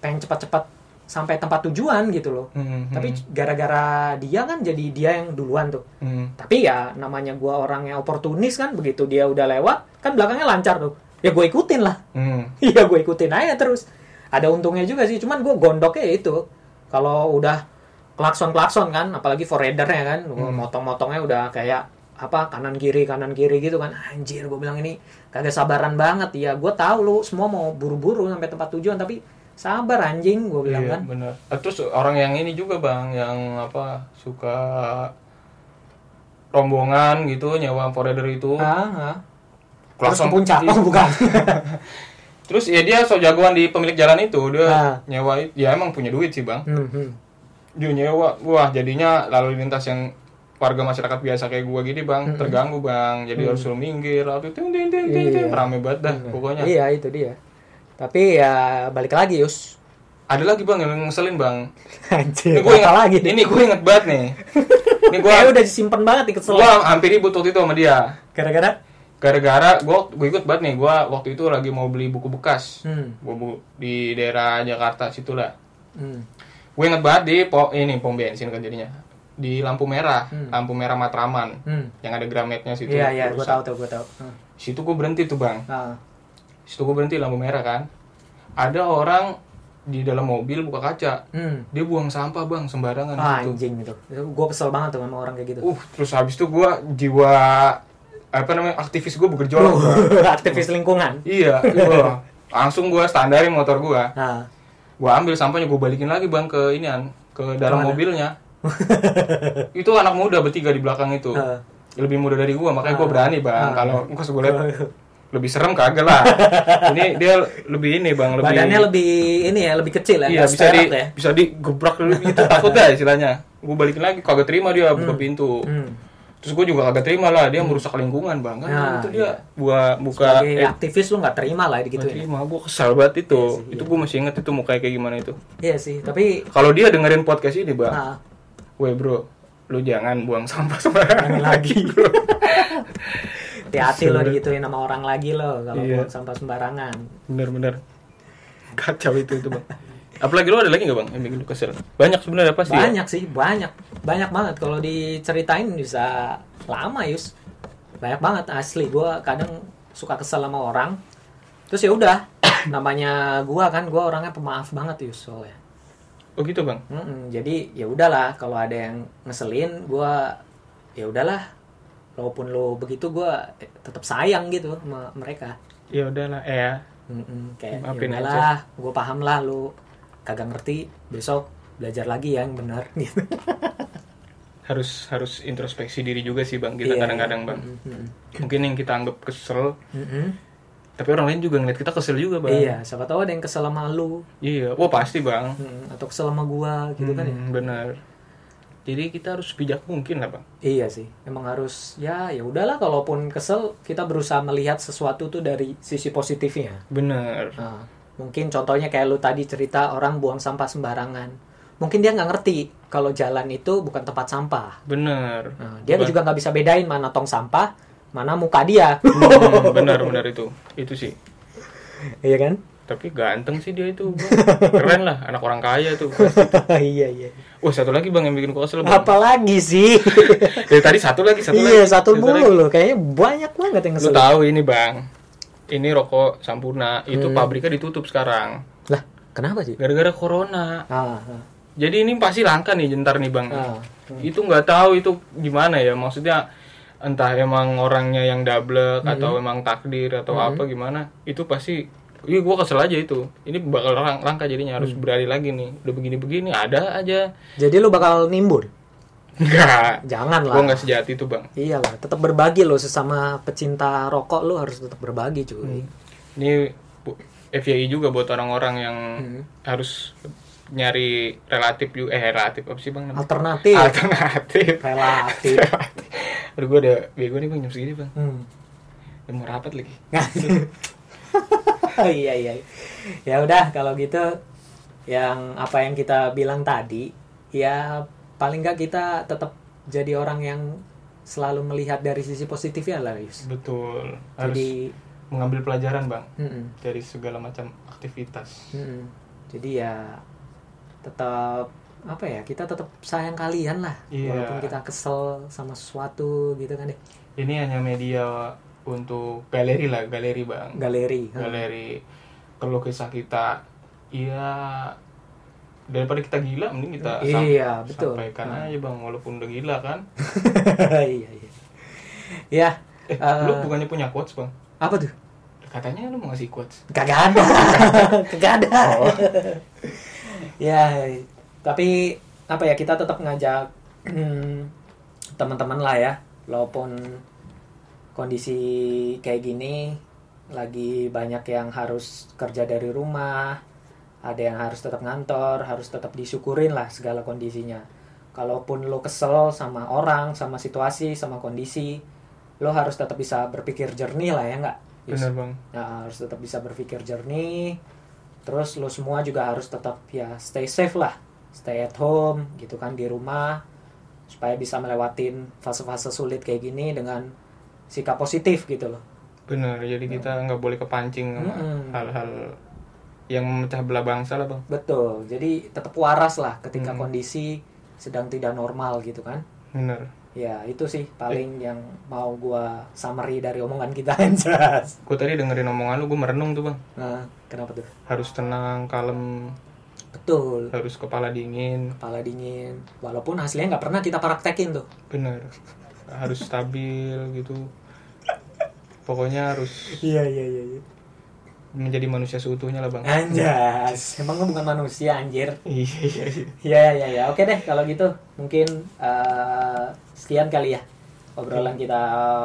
pengen cepat-cepat sampai tempat tujuan gitu loh. Hmm, tapi hmm, gara-gara dia kan jadi dia yang duluan tuh. Hmm. tapi ya namanya gua orang yang oportunis kan begitu dia udah lewat kan belakangnya lancar tuh. Ya gue ikutin lah. Hmm. iya gue ikutin aja terus ada untungnya juga sih cuman gue gondoknya ya itu. Kalau udah klakson klakson kan apalagi foradernya kan Hmm. motong-motongnya udah kayak apa kanan kiri kanan kiri gitu kan. Anjir gue bilang ini kagak sabaran banget. Ya gue tahu lu semua mau buru-buru sampai tempat tujuan tapi sabar anjing gue bilang Iya, kan. bener. Ah, Terus orang yang ini juga bang, yang apa suka rombongan gitu nyewa forader itu, ah, ah. terus klakson ke puncak. Oh bukan Terus ya dia so jagoan di pemilik jalan itu, dia Ah. nyewa, ya emang punya duit sih bang. Hmm, hmm. Dia nyewa, wah jadinya lalu lintas yang warga masyarakat biasa kayak gua gini bang, terganggu bang, jadi harus suruh minggir, lalu ting ting ting ting, ting. Hmm. Iya. rame banget dah pokoknya. iya itu dia tapi ya balik lagi Yus Ada lagi bang yang ngeselin bang. anjir Ini gue apa inget, lagi nih ini gue inget banget nih. Ini gue udah disimpan banget nih kesel gua hampir ribut waktu itu sama dia. gara-gara gara-gara gue gue ikut banget nih gue waktu itu lagi mau beli buku bekas hmm. gue bu di daerah Jakarta situlah Hmm. gue inget banget di po ini pom bensin kan jadinya di lampu merah Hmm. lampu merah Matraman Hmm. yang ada grametnya situ Iya iya, gue tahu tuh, gue tahu. Hmm. situ gue berhenti tuh bang Ah. situ gue berhenti lampu merah kan ada orang di dalam mobil buka kaca Hmm. dia buang sampah bang sembarangan Ah, di situ. anjing itu. Gue kesel banget tuh sama orang kayak gitu. uh terus habis itu gue jiwa apa namanya aktivis gue bergejolak Bang. Aktivis lingkungan. iya gua langsung gue standarin motor gue Nah. gua ambil sampahnya gue balikin lagi bang ke inian ke dalam Ke mana? mobilnya itu anak muda bertiga di belakang itu Ah. lebih muda dari gua makanya gua Ah. berani bang Ah. kalau gue lihat lebih serem kagak lah ini dia lebih ini bang lebih Badannya lebih ini ya, lebih kecil ya. iya bisa di ya. bisa digebrak dulu itu takut dah istilahnya gue balikin lagi kagak terima dia buka pintu Hmm. Terus gue juga kagak terima lah dia merusak lingkungan bang kan Nah, itu dia gua buka Sebagai eh, aktivis lu nggak terima lah gitu ya. terima gue kesal banget itu Iya sih, itu gue masih inget itu mukanya kayak gimana itu Iya sih, tapi kalau dia dengerin podcast ini bang nah, Weh bro, lu jangan buang sampah sembarangan lagi. bro. hati-hati lo digituin sama orang lagi lo kalau Iya. buang sampah sembarangan. Bener-bener kacau itu itu bang. Apalagi lu ada lagi nggak bang yang bikin lu kesel? Banyak sebenarnya pasti. ya? Banyak sih, banyak. Banyak banget kalau diceritain bisa lama, Yus. Banyak banget asli. Gua kadang suka kesel sama orang. Terus ya udah, namanya gua kan gua orangnya pemaaf banget, Yus, soalnya. Oh gitu bang. Mm-mm, jadi ya udahlah kalau ada yang ngeselin gua ya udahlah walaupun lo begitu gua eh, tetap sayang gitu sama mereka Ya udahlah, eh ya. Mm-mm, kayak Maafin ya udahlah gue paham lah lu kagak ngerti besok belajar lagi ya yang benar gitu Harus harus introspeksi diri juga sih bang kita Iya, kadang-kadang iya. bang. Mm-mm, Mungkin yang kita anggap kesel, mm-mm. tapi orang lain juga ngeliat kita kesel juga bang. iya siapa tahu ada yang kesel sama lu Iya, wah pasti bang. mm, atau kesel sama gua gitu kan ya Hmm, Benar. Jadi kita harus bijak mungkin lah bang. Iya sih, emang harus ya ya udahlah kalaupun kesel kita berusaha melihat sesuatu tuh dari sisi positifnya. Bener. Nah, mungkin contohnya kayak lu tadi cerita orang buang sampah sembarangan. Mungkin dia nggak ngerti kalau jalan itu bukan tempat sampah. Bener. Nah, dia Bukan- juga nggak bisa bedain mana tong sampah, mana muka dia. Hmm, benar benar itu. Itu sih. Iya kan? Tapi ganteng sih dia itu. Bang. Keren lah, anak orang kaya tuh. iya iya. Wah satu lagi bang yang bikin gua kesel bang. Apalagi sih? Dari tadi satu lagi, satu iya lagi. satu mulu lagi. loh. Kayaknya banyak banget yang Lu ngeselin. tahu ini bang, ini rokok Sampurna itu Hmm. pabriknya ditutup sekarang Lah, kenapa sih? gara-gara corona. Ah, ah, Jadi ini pasti langka nih jentar nih bang. ah. Itu nggak tahu itu gimana ya, maksudnya entah emang orangnya yang double Hmm. atau emang takdir atau apa gimana, itu pasti Iya gua kesel aja itu. Ini bakal lang- langka jadinya harus Hmm. beralih lagi nih. Udah begini-begini ada aja. Jadi lu bakal nimbun? Enggak. Jangan lah. Gua nggak sejati itu bang. Iyalah, tetap berbagi loh sesama pecinta rokok lu harus tetap berbagi cuy. Ini bu- FYI juga buat orang-orang yang Hmm. harus nyari relatif juga eh relatif apa sih bang namanya? Alternatif, Alternatif. relatif. Aduh gue ada bego nih bang jam segini bang. Hmm. Udah mau rapat lagi. oh iya iya. Ya udah kalau gitu yang apa yang kita bilang tadi ya paling nggak kita tetap jadi orang yang selalu melihat dari sisi positifnya lah Yus. Betul. Harus jadi mengambil pelajaran bang mm-mm, dari segala macam aktivitas. Mm-mm. jadi ya tetap apa ya kita tetap sayang kalian lah. Iya. walaupun kita kesel sama sesuatu gitu kan deh. Ini hanya media untuk galeri lah galeri bang. Galeri galeri. Kalau kisah kita ya daripada kita gila mending kita sam- Iya, betul. sampaikan Nah. aja bang walaupun udah gila kan iya iya ya eh Eh. lu bukannya punya quotes bang apa tuh katanya lu mau ngasih quotes kagak ada kagak ada Oh. ya tapi apa ya kita tetap ngajak hmm, teman-teman lah ya walaupun kondisi kayak gini lagi banyak yang harus kerja dari rumah ada yang harus tetap ngantor harus tetap disyukurin lah segala kondisinya kalaupun lo kesel sama orang sama situasi sama kondisi lo harus tetap bisa berpikir jernih lah ya nggak Yus? bener bang Nah, harus tetap bisa berpikir jernih. Terus lo semua juga harus tetap ya stay safe lah. Stay at home gitu kan di rumah supaya bisa melewatin fase-fase sulit kayak gini dengan sikap positif gitu loh. bener jadi kita nggak boleh kepancing sama hal-hal yang memecah belah bangsa lah bang Betul. Jadi tetap waras lah ketika Mm. kondisi sedang tidak normal gitu kan. bener Ya, itu sih paling yang mau gua summary dari omongan kita anjas. gue tadi dengerin omongan lu gue merenung tuh bang Nah, kenapa tuh? harus tenang kalem Betul. harus kepala dingin Kepala dingin. Walaupun hasilnya nggak pernah kita praktekin tuh. bener harus stabil gitu pokoknya harus Iya iya iya. Menjadi manusia seutuhnya lah bang Anjas, emang lu bukan manusia anjir. iya iya iya. Iya iya iya. Oke deh kalau gitu mungkin eh, sekian kali ya obrolan kita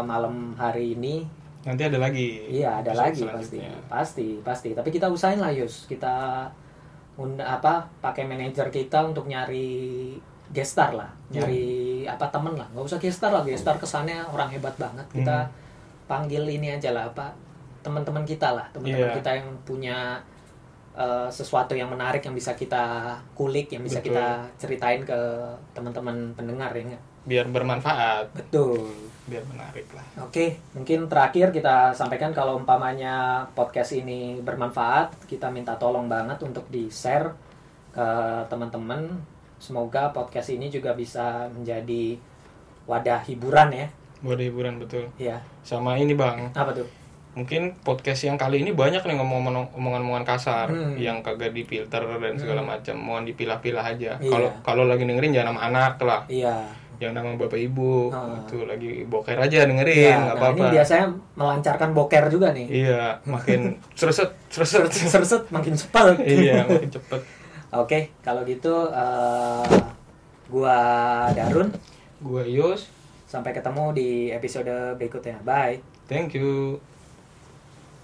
malam hari ini. nanti ada lagi Iya ada lagi pasti pasti pasti. Tapi kita usahain lah Yus. Kita apa pakai manajer kita untuk nyari gestar lah, nyari apa temen lah. Nggak usah gestar lah, gestar kesannya orang hebat banget. Kita Hmm. panggil ini aja lah apa teman-teman kita lah, teman-teman Iya. kita yang punya eh, sesuatu yang menarik yang bisa kita kulik, yang bisa Betul. kita ceritain ke teman-teman pendengar ya biar bermanfaat Betul. biar menarik lah Oke, mungkin terakhir kita sampaikan kalau umpamanya podcast ini bermanfaat, kita minta tolong banget untuk di-share ke teman-teman. Semoga podcast ini juga bisa menjadi wadah hiburan ya. buat hiburan betul Ya, sama ini bang apa tuh? Mungkin podcast yang kali ini banyak nih ngomong omongan-omongan kasar Hmm. yang kagak difilter dan segala macam mohon dipilah-pilah aja Iya. kalau kalau lagi dengerin jangan sama anak lah Iya. jangan sama bapak ibu Ah. itu lagi boker aja dengerin Iya, nggak nah ini apa-apa biasanya melancarkan boker juga nih. iya makin serset serset Serset makin cepat. iya makin cepet Oke, kalau gitu eh, gua Darun gua Yus sampai ketemu di episode berikutnya. Bye. thank you